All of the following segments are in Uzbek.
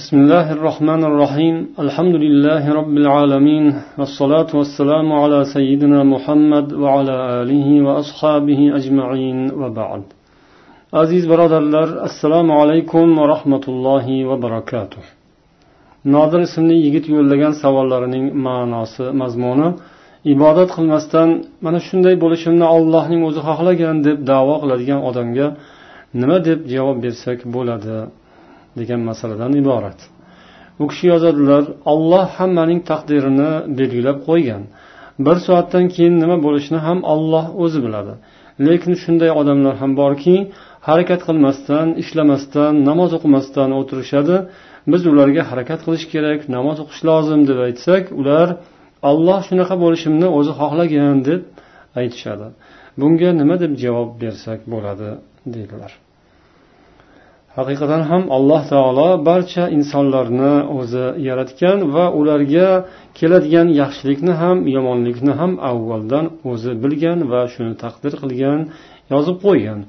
بسم الله الرحمن الرحيم الحمد لله رب العالمين والصلاة والسلام على سيدنا محمد وعلى آله وأصحابه أجمعين وبعد aziz birodarlar assalomu alaykum va rahmatullohi va barakatuh nodir ismli yigit yo'llagan savollarining ma'nosi mazmuni ibodat qilmasdan mana shunday bo'lishimni ollohning o'zi xohlagan deb davo qiladigan odamga nima deb javob bersak bo'ladi Degan masaladan iborat. U kishi yozadilar olloh hammaning taqdirini belgilab qo'ygan. Bir soatdan keyin nima bo'lishini ham olloh o'zi biladi. Lekin shunday odamlar ham borki harakat qilmasdan ishlamasdan namoz o'qimasdan o'tirishadi. Biz ularga harakat qilish kerak namoz o'qish lozim deb aytsak ular olloh shunaqa bo'lishimni o'zi xohlagan deb aytishadi. Bunga nima deb javob bersak bo'ladi deydilar. Haqiqatan ham alloh taolo barcha insonlarni o'zi yaratgan va ularga keladigan yaxshilikni ham yomonlikni ham avvaldan o'zi bilgan va shuni taqdir qilgan yozib qo'ygan.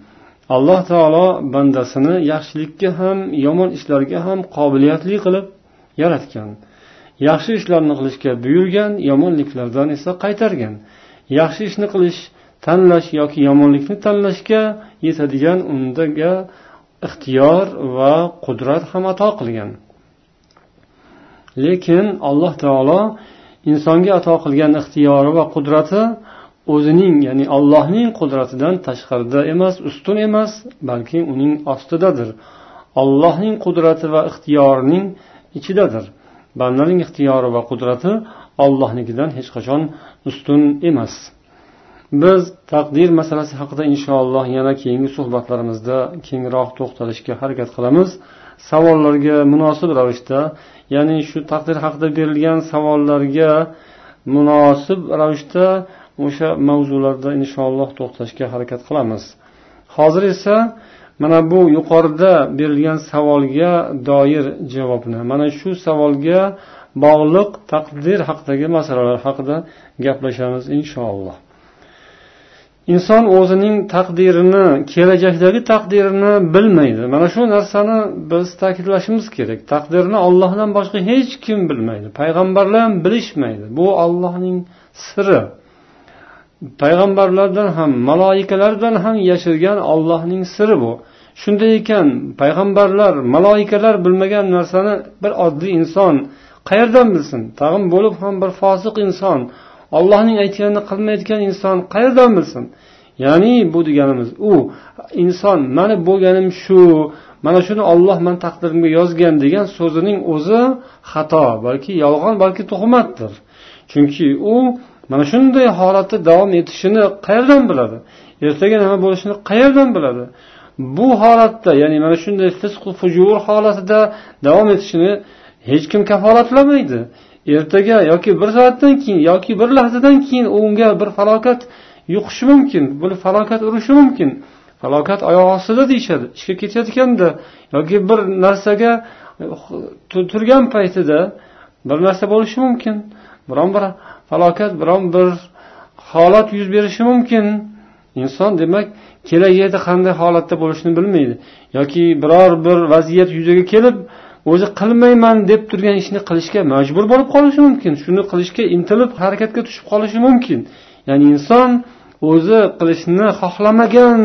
Alloh taolo bandasini yaxshilikka ham yomon ishlarga ham qobiliyatli qilib yaratgan. Yaxshi ishlarni qilishga buyurgan yomonliklardan esa qaytargan. Yaxshi ishni qilish tanlash yoki yomonlikni tanlashga yetadigan undaga ixtiyor va qudrat ham ato qilgan. Lekin alloh taolo insonga ato qilgan ixtiyori va qudrati o'zining ya'ni allohning qudratidan tashqarida emas ustun emas balki uning ostidadir. Allohning qudrati va ixtiyorining ichidadir. Bandaning ixtiyori va qudrati allohnikidan hech qachon ustun emas. Biz taqdir masalasi haqida inshaalloh yana keyingi suhbatlarimizda kengroq to'xtalishga harakat qilamiz. Savollarga munosib ravishda ya'ni shu taqdir haqida berilgan savollarga munosib ravishda o'sha mavzularda inshaalloh to'xtalishga harakat qilamiz. Hozir esa mana bu yuqorida berilgan savolga doir javobni mana shu savolga bog'liq taqdir haqidagi masalalar haqida gaplashamiz inshaalloh inson o'zining taqdirini kelajakdagi taqdirini bilmaydi. Mana shu narsani biz ta'kidlashimiz kerak. Taqdirni ollohdan boshqa hech kim bilmaydi. Payg'ambarlar ham bilishmaydi. Bu ollohning siri. Payg'ambarlardan ham maloikalardan ham yashirgan ollohning siri bu. Shunday ekan payg'ambarlar maloikalar bilmagan narsani bir oddiy inson qayerdan bilsin? Tag'in bo'lib ham bir fosiq inson ollohning aytganini qilmayotgan inson qayerdan bilsin? Ya'ni bu deganimiz u inson mani bo'lganim shu mana shuni olloh mani taqdirimga yozgan degan so'zining o'zi xato balki yolg'on balki tuhmatdir. Chunki u mana shunday holatda davom etishini qayerdan biladi? Ertaga nima bo'lishini qayerdan biladi? Bu holatda ya'ni mana shunday fisq fujur holatida davom etishini hech kim kafolatlamaydi. Ertaga yoki bir soatdan keyin yoki bir lahzadan keyin unga bir falokat yuqishi mumkin. Bir falokat urishi mumkin. Falokat oyoq ostida deyishadi. Ishga ketayotganda yoki bir narsaga turgan paytida bir narsa bo'lishi mumkin. Biron bir falokat biron bir holat yuz berishi mumkin. Inson demak kelajakda qanday holatda bo'lishini bilmaydi. Yoki biror bir vaziyat yuzaga kelib o'zi qilmayman deb turgan ishni qilishga majbur bo'lib qolishi mumkin. Shuni qilishga intilib harakatga tushib qolishi mumkin. Ya'ni inson o'zi qilishni xohlamagan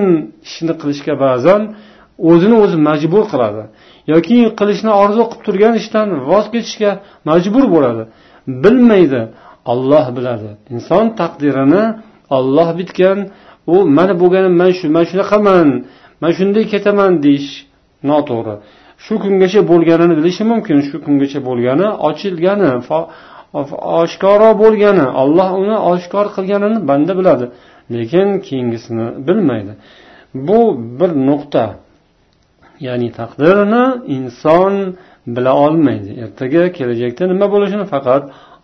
ishni qilishga ba'zan o'zini o'zi majbur qiladi. Yoki qilishni orzu qilib turgan ishdan voz kechishga majbur bo'ladi. Bilmaydi olloh biladi. Inson taqdirini olloh bitgan u mana bo'lganim man shu man shunaqaman man shunday ketaman deyish noto'g'ri. Shu kungacha bo'lganini bilishi mumkin shu kungacha bo'lgani ochilgani oshkoro bo'lgani olloh uni oshkor qilganini banda biladi lekin keyingisini bilmaydi. Bu bir nuqta. Ya'ni taqdirini inson bila olmaydi. Ertaga kelajakda nima bo'lishini faqat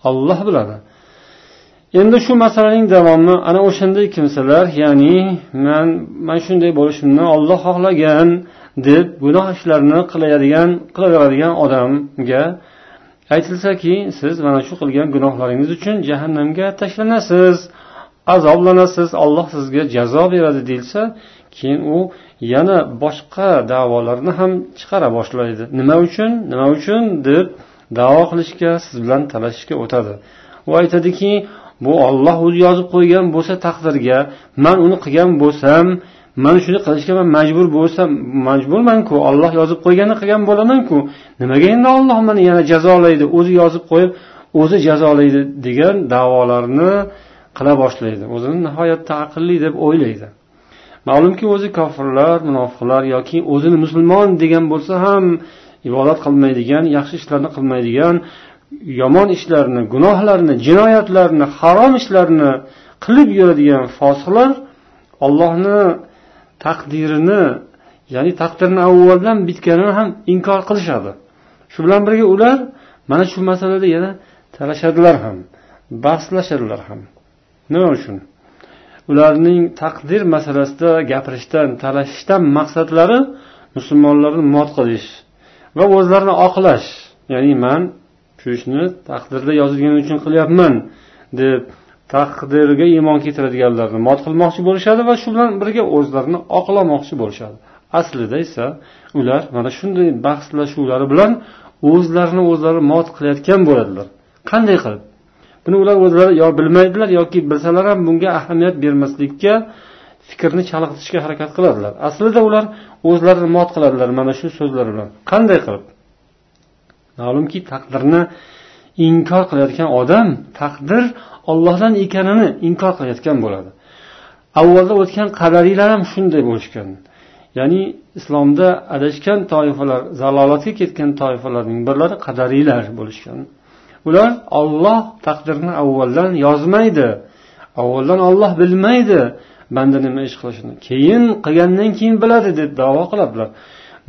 olloh biladi. Endi shu masalaning davomi ana o'shanday kimsalar ya'ni man man shunday bo'lishimni olloh xohlagan deb gunoh ishlarni qiladigan qilaveradigan odamga aytilsaki siz mana shu qilgan gunohlaringiz uchun jahannamga tashlanasiz azoblanasiz olloh sizga jazo beradi deyilsa keyin u yana boshqa da'volarni ham chiqara boshlaydi. Nima uchun? Nima uchun? deb davo qilishga siz bilan talashishga o'tadi. U aytadiki bu olloh o'zi yozib qo'ygan bo'lsa taqdirga man uni qilgan bo'lsam mana shuni qilishga man majbur bo'lsam majburmanku olloh yozib qo'yganini qilgan bo'lamanku. Nimaga endi olloh mani yana jazolaydi o'zi yozib qo'yib o'zi jazolaydi degan davolarni qila boshlaydi. O'zini nihoyatda aqlli deb o'ylaydi. Ma'lumki o'zi kofirlar munofiqlar yoki o'zini musulmon degan bo'lsa ham ibodat qilmaydigan yaxshi ishlarni qilmaydigan yomon ishlarni gunohlarni jinoyatlarni harom ishlarni qilib yuradigan fosiqlar ollohni taqdirini ya'ni taqdirni avvaldan bitganini ham inkor qilishadi. Shu bilan birga ular mana shu masalada yana talashadilar ham bahslashadilar ham. Nima uchun? Ularning taqdir masalasida gapirishdan talashishdan maqsadlari musulmonlarni mot qilish va o'zlarini oqlash. Ya'ni man shu ishni taqdirda yozilgani uchun qilyapman deb taqdirga iymon keltiradiganlarni mot qilmoqchi bo'lishadi va shu bilan birga o'zlarini oqlamoqchi bo'lishadi. Aslida esa ular mana shunday bahslashuvlari bilan o'zlarini o'zlari mot qilayotgan bo'ladilar. Qanday qilib? Buni ular o'zlari yo bilmaydilar yoki bilsalar ham bunga ahamiyat bermaslikka fikrni chalg'itishga harakat qiladilar. Aslida ular o'zlarini mot qiladilar mana shu so'zlar bilan. Qanday qilib? Ma'lumki taqdirni inkor qilayotgan odam taqdir ollohdan ekanini inkor qilayotgan bo'ladi. Avvalda o'tgan qadariylar ham shunday bo'lishgan. Ya'ni islomda adashgan toifalar zalolatga ketgan toifalarning birlari qadariylar bo'lishgan. Ular olloh taqdirni avvaldan yozmaydi avvaldan olloh bilmaydi banda nima ish qilishini keyin qilgandan keyin biladi deb davo qiladilar.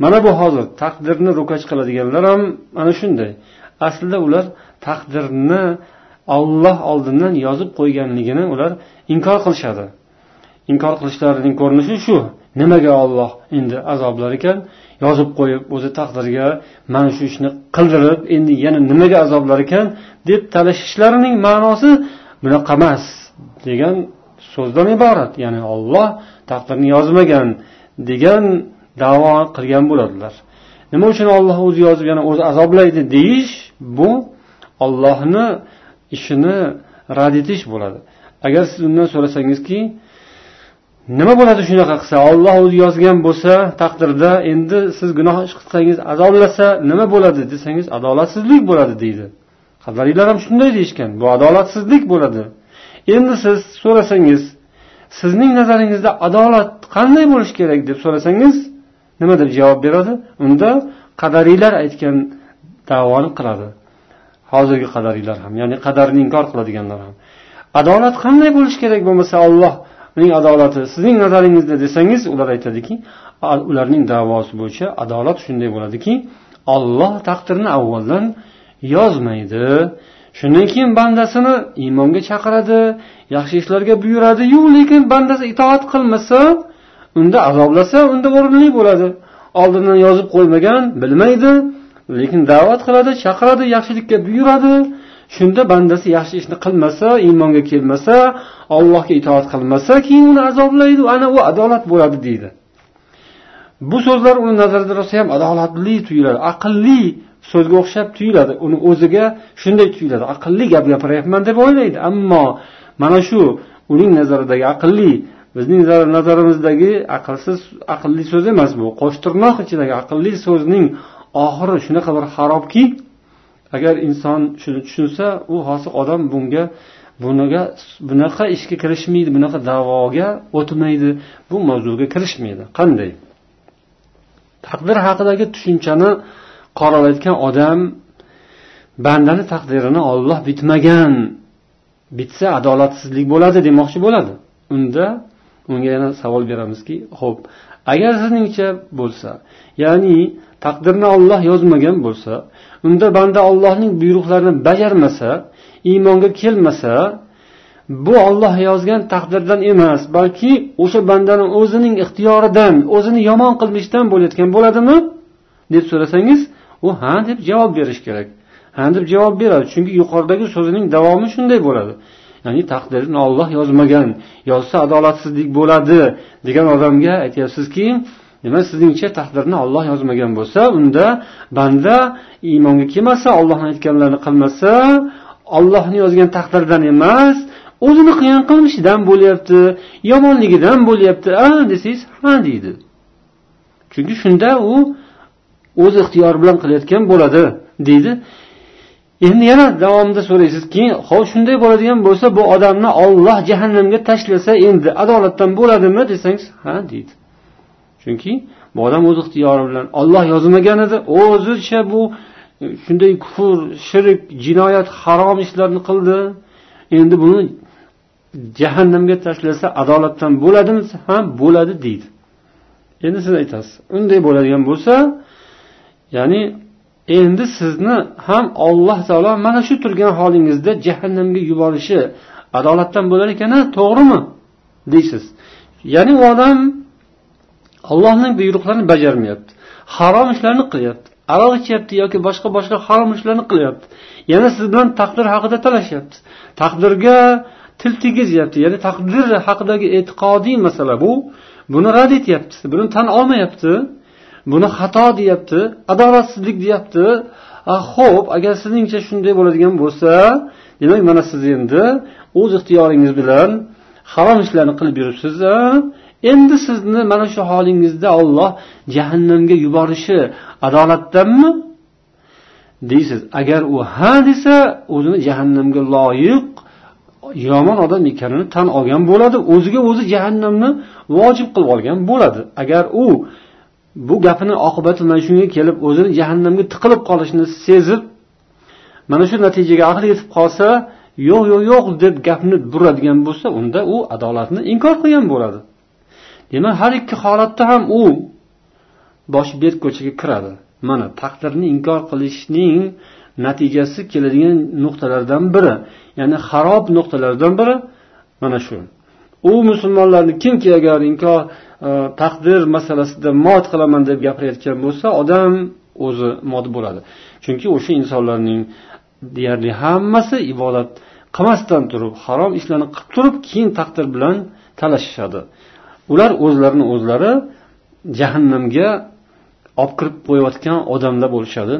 Mana bu hozir taqdirni ro'kach qiladiganlar ham mana shunday. Aslida ular taqdirni olloh oldindan yozib qo'yganligini ular inkor qilishadi. Inkor qilishlarining ko'rinishi shu. Nimaga olloh endi azoblar ekan yozib qo'yib o'zi taqdirga mana shu ishni qildirib endi yana nimaga azoblar ekan deb talashishlarining ma'nosi bunaqa emas degan so'zdan iborat. Ya'ni olloh taqdirni yozmagan degan davo qilgan bo'ladilar. Nima uchun olloh o'zi yozib yana o'zi azoblaydi deyish? Bu ollohni ishini rad etish bo'ladi. Agar siz undan so'rasangizki nima bo'ladi shunaqa qilsa olloh o'zi yozgan bo'lsa taqdirda endi siz gunoh ish qilsangiz azoblasa nima bo'ladi desangiz adolatsizlik bo'ladi deydi. Qadariylar ham shunday deyishgan bu adolatsizlik bo'ladi. Endi siz so'rasangiz sizning nazaringizda adolat qanday bo'lishi kerak deb so'rasangiz nima deb javob beradi. Unda qadariylar aytgan davoni qiladi. Hozirgi qadariylar ham ya'ni qadarni inkor qiladiganlar ham. Adolat qanday bo'lishi kerak bo'lmasa allohning adolati sizning nazaringizda desangiz ular aytadiki ularning davosi bo'yicha adolat shunday bo'ladiki olloh taqdirni avvaldan yozmaydi. Shundan keyin bandasini iymonga chaqiradi yaxshi ishlarga buyuradiyu lekin bandasi itoat qilmasa unda azoblasa unda o'rinli bo'ladi. Oldindan yozib qo'ymagan bilmaydi. Lekin da'vat qiladi chaqiradi yaxshilikka buyuradi. Shunda bandasi yaxshi ishni qilmasa iymonga kelmasa allohga itoat qilmasa keyin uni azoblaydi. Ana u adolat bo'ladi deydi. Bu so'zlar uni nazarida rosa ham adolatli tuyuladi aqlli so'zga o'xshab tuyuladi. Uni o'ziga shunday tuyuladi aqlli gap gapiryapman deb o'ylaydi. Ammo mana shu uning nazaridagi aqlli bizning nazarimizdagi aqlsiz aqlli so'z emas bu qo'shtirnoq ichidagi aqlli so'zning oxiri shunaqa bir xarobki agar inson shuni tushunsa u hozir odam bunga buniga bunaqa ishga kirishmaydi bunaqa davoga o'tmaydi. Bu mavzuga kirishmaydi. Qanday? Taqdir haqidagi tushunchani qoralayotgan odam bandani taqdirini olloh bitmagan bitsa adolatsizlik bo'ladi demoqchi bo'ladi. Unda unga yana savol beramizki ho'p agar sizningcha bo'lsa ya'ni taqdirni olloh yozmagan bo'lsa unda banda ollohning buyruqlarini bajarmasa iymonga kelmasa bu olloh yozgan taqdirdan emas balki o'sha bandani o'zining ixtiyoridan o'zini yomon qilmishdan bo'layotgan bo'ladimi? deb so'rasangiz u ha deb javob berish kerak. Ha deb javob beradi chunki yuqoridagi so'zining davomi shunday bo'ladi. Ya'ni taqdirini olloh yozmagan yozsa adolatsizlik bo'ladi degan odamga aytyapsizki demak sizningcha taqdirni olloh yozmagan bo'lsa unda banda iymonga kelmasa ollohni aytganlarini qilmasa ollohni yozgan taqdirdan emas o'zini qiyin qilmishidan bo'lyapti yomonligidan bo'lyapti. A desangiz ha deydi. Chunki shunda u o'z ixtiyori bilan qilayotgan bo'ladi deydi. Endi yana davomida so'raysizki hop shunday bo'ladigan bo'lsa bu odamni olloh jahannamga tashlasa endi adolatdan bo'ladimi desangiz ha deydi. Chunki bu odam o'z ixtiyori bilan olloh yozmagan edi. O'zicha bu e, shunday kufr shirk jinoyat harom ishlarni qildi. Endi buni jahannamga tashlasa adolatdan bo'ladimi ha bo'ladi deydi. Endi siz aytasiz unday bo'ladigan bo'lsa ya'ni endi sizni ham alloh taolo mana shu turgan holingizda jahannamga yuborishi adolatdan bo'lar ekan to'g'rimi deysiz. Ya'ni u odam allohning buyruqlarini bajarmayapti. Harom ishlarni qilyapti. Aroq ichyapti yoki boshqa boshqa harom ishlarni qilyapti. Yana siz bilan taqdir haqida talashyapti taqdirga til tegizyapti. Ya'ni taqdir haqidagi e'tiqodiy masala bu. Buni rad etyapti. Buni tan olmayapti. Buni xato deyapti. Adolatsizlik deyapti. Ho'p agar sizningcha shunday bo'ladigan bo'lsa demak mana siz endi o'z ixtiyoringiz bilan harom ishlarni qilib yuribsiz endi sizni mana shu holingizda olloh jahannamga yuborishi adolatdanmi? Deysiz agar u ha desa o'zini jahannamga loyiq yomon odam ekanini tan olgan bo'ladi. O'ziga o'zi jahannamni vojib qilib olgan bo'ladi. Agar u bu gapini oqibati mana shunga kelib o'zini jahannamga tiqilib qolishini sezib mana shu natijaga aqli yetib qolsa yo'q yo'q yo'q deb gapni buradigan bo'lsa unda u adolatni inkor qilgan bo'ladi. Demak har ikki holatda ham u boshi berk ko'chaga kiradi. Mana taqdirni inkor qilishning natijasi keladigan nuqtalardan biri ya'ni harob nuqtalardan biri mana shu. U musulmonlarni kimki agar inkor e, taqdir masalasida mot qilaman deb gapirayotgan bo'lsa odam o'zi mot bo'ladi. Chunki o'sha insonlarning deyarli hammasi ibodat qilmasdan turib harom ishlarni qilib turib keyin taqdir bilan talashishadi. Ular o'zlarini o'zlari jahannamga olib kirib qo'yayotgan odamlar bo'lishadi.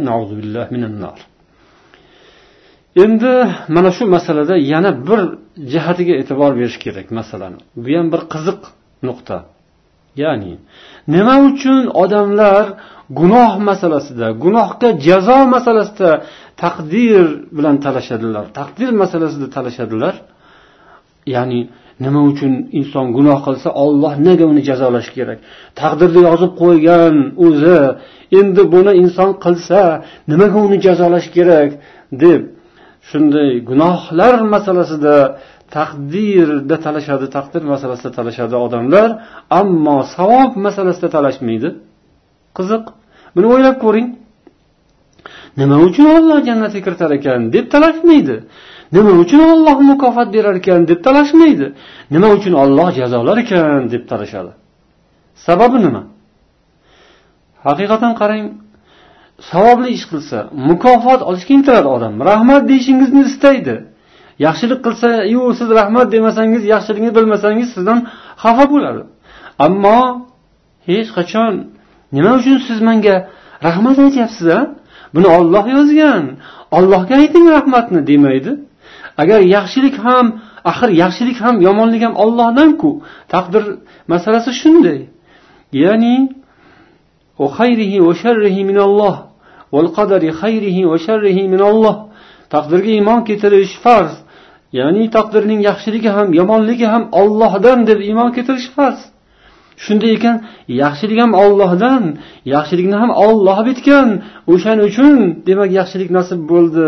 Endi mana shu masalada yana bir jihatiga e'tibor berish kerak. Masalani bu ham bir qiziq nuqta. Ya'ni nima uchun odamlar gunoh masalasida gunohga jazo masalasida taqdir bilan talashadilar taqdir masalasida talashadilar? Ya'ni nima uchun inson gunoh qilsa olloh nega uni jazolash kerak? Taqdirda yozib qo'ygan o'zi endi buni inson qilsa nimaga uni jazolash kerak? deb shunday gunohlar masalasida taqdirda talashadi taqdir masalasida talashadi odamlar. Ammo savob masalasida talashmaydi. Qiziq. Buni o'ylab ko'ring. Nima uchun olloh jannatga kiritar ekan deb talashmaydi? Nima uchun olloh mukofot berar ekan deb talashmaydi? Nima uchun olloh jazolar ekan deb talashadi? Sababi nima? Haqiqatan qarang savobli ish qilsa mukofot olishga intiladi odam. Rahmat deyishingizni istaydi. Yaxshilik qilsa yu siz rahmat demasangiz yaxshilikni bilmasangiz sizdan xafa bo'ladi. Ammo hech qachon nima uchun siz menga rahmat aytyapsiz a buni olloh yozgan. Ollohga ayting rahmatni demaydi. Agar yaxshilik ham axir yaxshilik ham yomonlik ham ollohdanku taqdir masalasi shunday. Ya'ni taqdirga iymon keltirish farz. Ya'ni taqdirning yaxshiligi ham yomonligi ham ollohdan deb iymon keltirish farz. Shunday ekan yaxshilik ham ollohdan yaxshilikni ham olloh bitgan. O'shaning uchun demak yaxshilik nasib bo'ldi.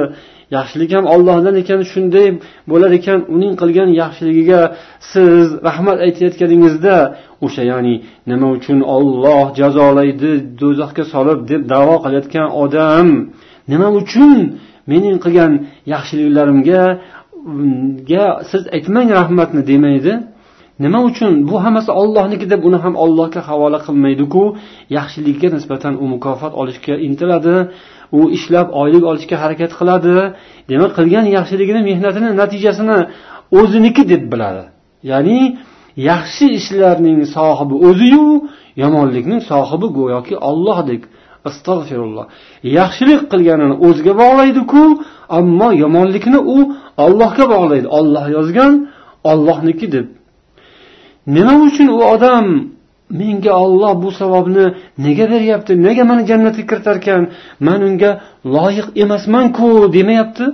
Yaxshilik ham ollohdan ekan shunday bo'lar ekan. Uning qilgan yaxshiligiga siz rahmat aytayotganingizda o'sha ya'ni nima uchun olloh jazolaydi do'zaxga solib deb davo qilayotgan odam nima uchun mening qilgan yaxshiliklarimga siz aytmang rahmatni demaydi. Nima uchun? Bu hammasi ollohniki deb uni ham ollohga havola qilmaydiku. Yaxshilikka nisbatan u mukofot olishga intiladi u ishlab oylik olishga harakat qiladi. Demak qilgan yaxshiligini mehnatini natijasini o'ziniki deb biladi. Ya'ni yaxshi ishlarning sohibi o'ziyu yomonlikning sohibi go'yoki ollohdek astag'firulloh yaxshilik qilganini o'ziga bog'laydiku ammo yomonlikni u ollohga bog'laydi. Olloh yozgan ollohniki deb. Nima uchun u odam menga olloh bu savobni nega beryapti nega mani jannatga kiritarkan man unga loyiq emasmanku demayapti?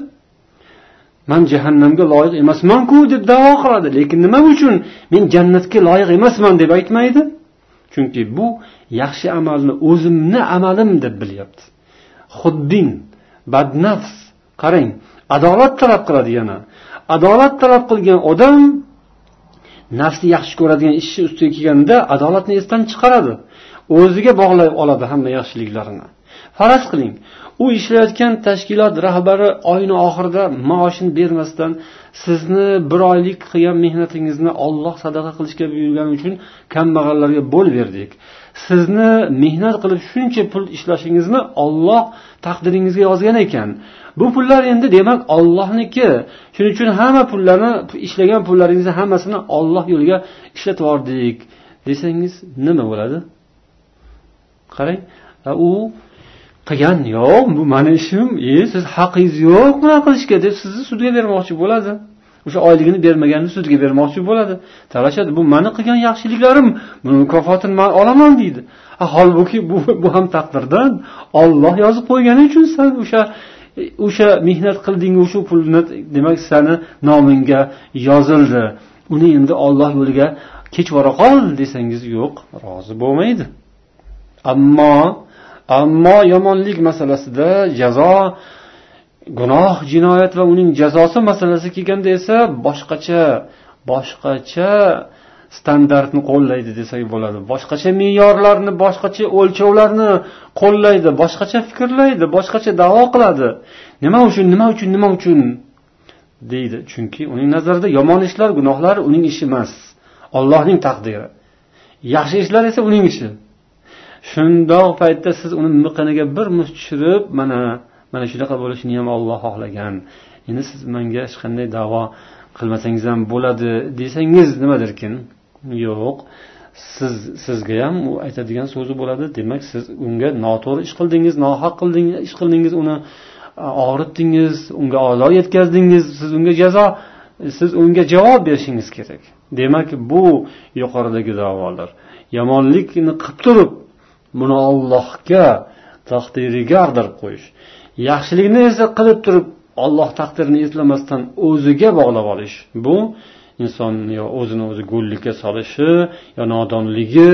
Man jahannamga loyiq emasmanku deb davo qiladi lekin nima uchun men jannatga loyiq emasman deb aytmaydi? Chunki bu yaxshi amalni o'zimni amalim deb bilyapti. Xuddin badnafs qarang adolat talab qiladi yana. Adolat talab qilgan odam nafsi yaxshi ko'radigan ishi ustiga kelganda adolatni esdan chiqaradi. O'ziga bog'lab oladi hamma yaxshiliklarini faraz qiling. U ishlayotgan tashkilot rahbari oyni oxirida maoshini bermasdan sizni bir oylik qilgan mehnatingizni olloh sadaqa qilishga buyurgani uchun kambag'allarga bo'l berdik. Sizni mehnat qilib shuncha pul ishlashingizni olloh taqdiringizga yozgan ekan. Bu pullar endi demak ollohniki shuning uchun hamma pullarni ishlagan pullaringizni hammasini olloh yo'liga ishlatib yubordik. Desangiz nima bo'ladi? Qarang u qilgan yo'q bu mani ishim e siz haqingiz yo'q bunaqa qilishga deb sizni sudga bermoqchi bo'ladi. O'sha oyligini bermaganni sudga bermoqchi bo'ladi. Talashadi. Bu mani qilgan yaxshiliklarim. Buni mukofotini man olaman deydi. Holbuki bu bu ham taqdirdan olloh yozib qo'ygani uchun san o'sha o'sha mehnat qilding shu pulni demak sani nomingga yozildi. Uni endi olloh yo'liga kechvora qol desangiz yo'q rozi bo'lmaydi. Ammo ammo yomonlik masalasida jazo gunoh jinoyat va uning jazosi masalasi kelganda esa boshqacha boshqacha standartni qo'llaydi desak bo'ladi. Boshqacha me'yorlarni boshqacha o'lchovlarni qo'llaydi boshqacha fikrlaydi boshqacha davo qiladi. Nima uchun nima uchun nima uchun? Deydi. Chunki uning nazarida yomon ishlar gunohlar uning ishi emas. Ollohning taqdiri. Yaxshi ishlar esa uning ishi. Shundoq paytda siz uni miqiniga bir musht tushirib mana mana shunaqa bo'lishini ham olloh xohlagan. Endi siz menga hech qanday davo qilmasangiz ham bo'ladi desangiz nimadirkin yo'q. Siz sizga ham u aytadigan so'zi bo'ladi. Demak siz unga noto'g'ri ish qildingiz nohaq qildingiz ish qildingiz uni og'ritdingiz unga ozor yetkazdingiz. Siz unga jazo siz unga javob berishingiz kerak. Demak bu yuqoridagi davolar. Yomonlikni qilib turib buni ollohga taqdiriga ag'darib qo'yish. Yaxshilikni esa qilib turib olloh taqdirini eslamasdan o'ziga bog'lab olish. Bu insonni yo o'zini o'zi go'llikka solishi yo nodonligi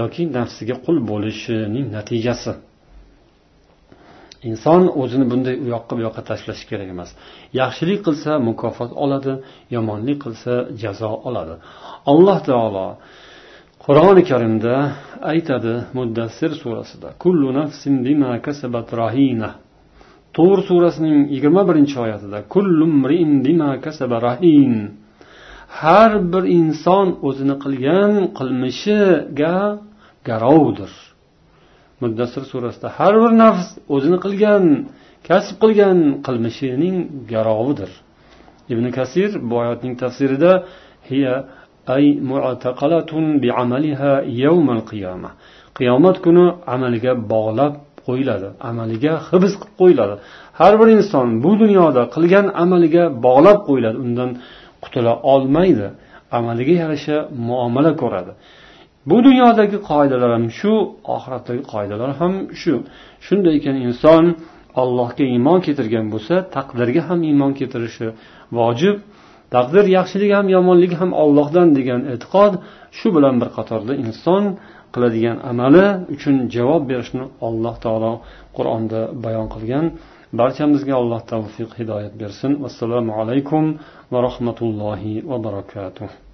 yoki nafsiga qul bo'lishining natijasi. Inson o'zini bunday u yoqqa bu yoqqa tashlashi kerak emas. Yaxshilik qilsa mukofot oladi yomonlik qilsa jazo oladi. Alloh taolo qur'oni karimda aytadi muddassir surasida kullu nafsin bima kasabat rahina. Tur surasining yigirma birinchi oyatida har bir inson o'zini qilgan qilmishiga garovdir. Muddassir surasida har bir nafs o'zini qilgan kasb qilgan qilmishining garovidir. Ibn kasir bu oyatning tafsirida hiya ay mu'taqalatun bi amaliha yawmal qiyamah. Qiyomat kuni amalga bog'lab qo'yiladi. Amaliga hibs qilib qo'yiladi. Har bir inson bu dunyoda qilgan amaliga bog'lab qo'yiladi. Undan qutula olmaydi. Amaliga yarasha muomala ko'radi. Bu dunyodagi qoidalar ham shu oxiratdagi qoidalar ham shu. Shunday ekan inson allohga iymon keltirgan bo'lsa taqdirga ham iymon keltirishi vojib. Taqdir yaxshiligi ham yomonligi ham ollohdan degan e'tiqod shu bilan bir qatorda inson qiladigan amali uchun javob berishni alloh taolo qur'onda bayon qilgan. Barchamizga alloh tavfiq hidoyat bersin. Vassalomu alaykum va rahmatullohi va barakatuh.